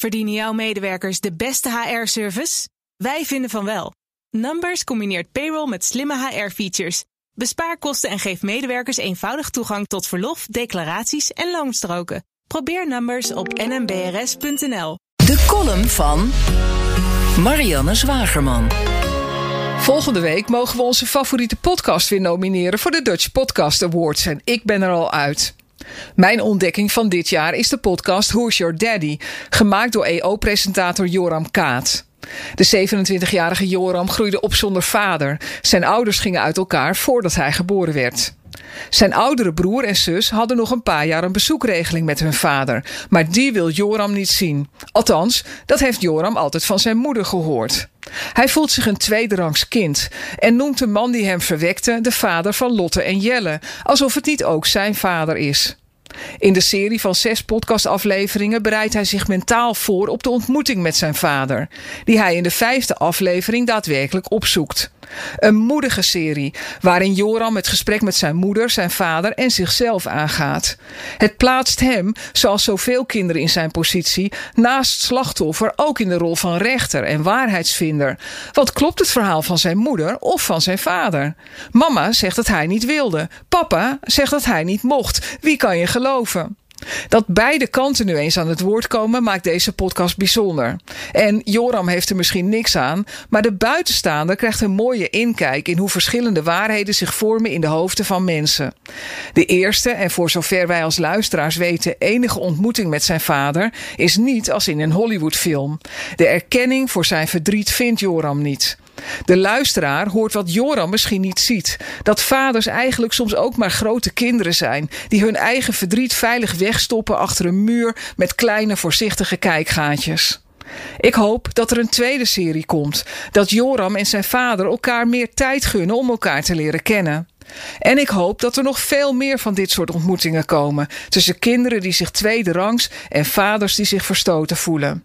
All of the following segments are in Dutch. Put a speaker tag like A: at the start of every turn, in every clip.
A: Verdienen jouw medewerkers de beste HR-service? Wij vinden van wel. Numbers combineert payroll met slimme HR-features. Bespaar kosten en geef medewerkers eenvoudig toegang tot verlof, declaraties en loonstroken. Probeer Numbers op nmbrs.nl.
B: De column van Marianne Zwagerman.
C: Volgende week mogen we onze favoriete podcast weer nomineren voor de Dutch Podcast Awards en ik ben er al uit. Mijn ontdekking van dit jaar is de podcast Who's Your Daddy, gemaakt door EO-presentator Joram Kaat. De 27-jarige Joram groeide op zonder vader. Zijn ouders gingen uit elkaar voordat hij geboren werd. Zijn oudere broer en zus hadden nog een paar jaar een bezoekregeling met hun vader, maar die wil Joram niet zien. Althans, dat heeft Joram altijd van zijn moeder gehoord. Hij voelt zich een tweederangs kind en noemt de man die hem verwekte de vader van Lotte en Jelle, alsof het niet ook zijn vader is. In de serie van zes podcastafleveringen bereidt hij zich mentaal voor op de ontmoeting met zijn vader, die hij in de vijfde aflevering daadwerkelijk opzoekt. Een moedige serie waarin Joram het gesprek met zijn moeder, zijn vader en zichzelf aangaat. Het plaatst hem, zoals zoveel kinderen in zijn positie, naast slachtoffer ook in de rol van rechter en waarheidsvinder. Wat klopt het verhaal van zijn moeder of van zijn vader? Mama zegt dat hij niet wilde. Papa zegt dat hij niet mocht. Wie kan je geloven? Dat beide kanten nu eens aan het woord komen maakt deze podcast bijzonder. En Joram heeft er misschien niks aan, maar de buitenstaander krijgt een mooie inkijk in hoe verschillende waarheden zich vormen in de hoofden van mensen. De eerste, en voor zover wij als luisteraars weten, enige ontmoeting met zijn vader is niet als in een Hollywoodfilm. De erkenning voor zijn verdriet vindt Joram niet. De luisteraar hoort wat Joram misschien niet ziet: dat vaders eigenlijk soms ook maar grote kinderen zijn, die hun eigen verdriet veilig wegstoppen achter een muur met kleine voorzichtige kijkgaatjes. Ik hoop dat er een tweede serie komt, dat Joram en zijn vader elkaar meer tijd gunnen om elkaar te leren kennen. En ik hoop dat er nog veel meer van dit soort ontmoetingen komen tussen kinderen die zich tweederangs en vaders die zich verstoten voelen.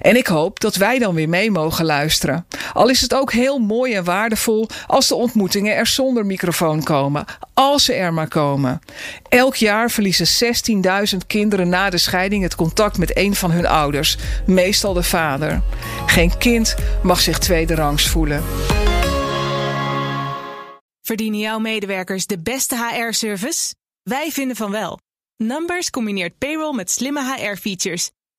C: En ik hoop dat wij dan weer mee mogen luisteren. Al is het ook heel mooi en waardevol als de ontmoetingen er zonder microfoon komen. Als ze er maar komen. Elk jaar verliezen 16.000 kinderen na de scheiding het contact met een van hun ouders, meestal de vader. Geen kind mag zich tweederangs voelen.
A: Verdienen jouw medewerkers de beste HR-service? Wij vinden van wel. Numbers combineert payroll met slimme HR-features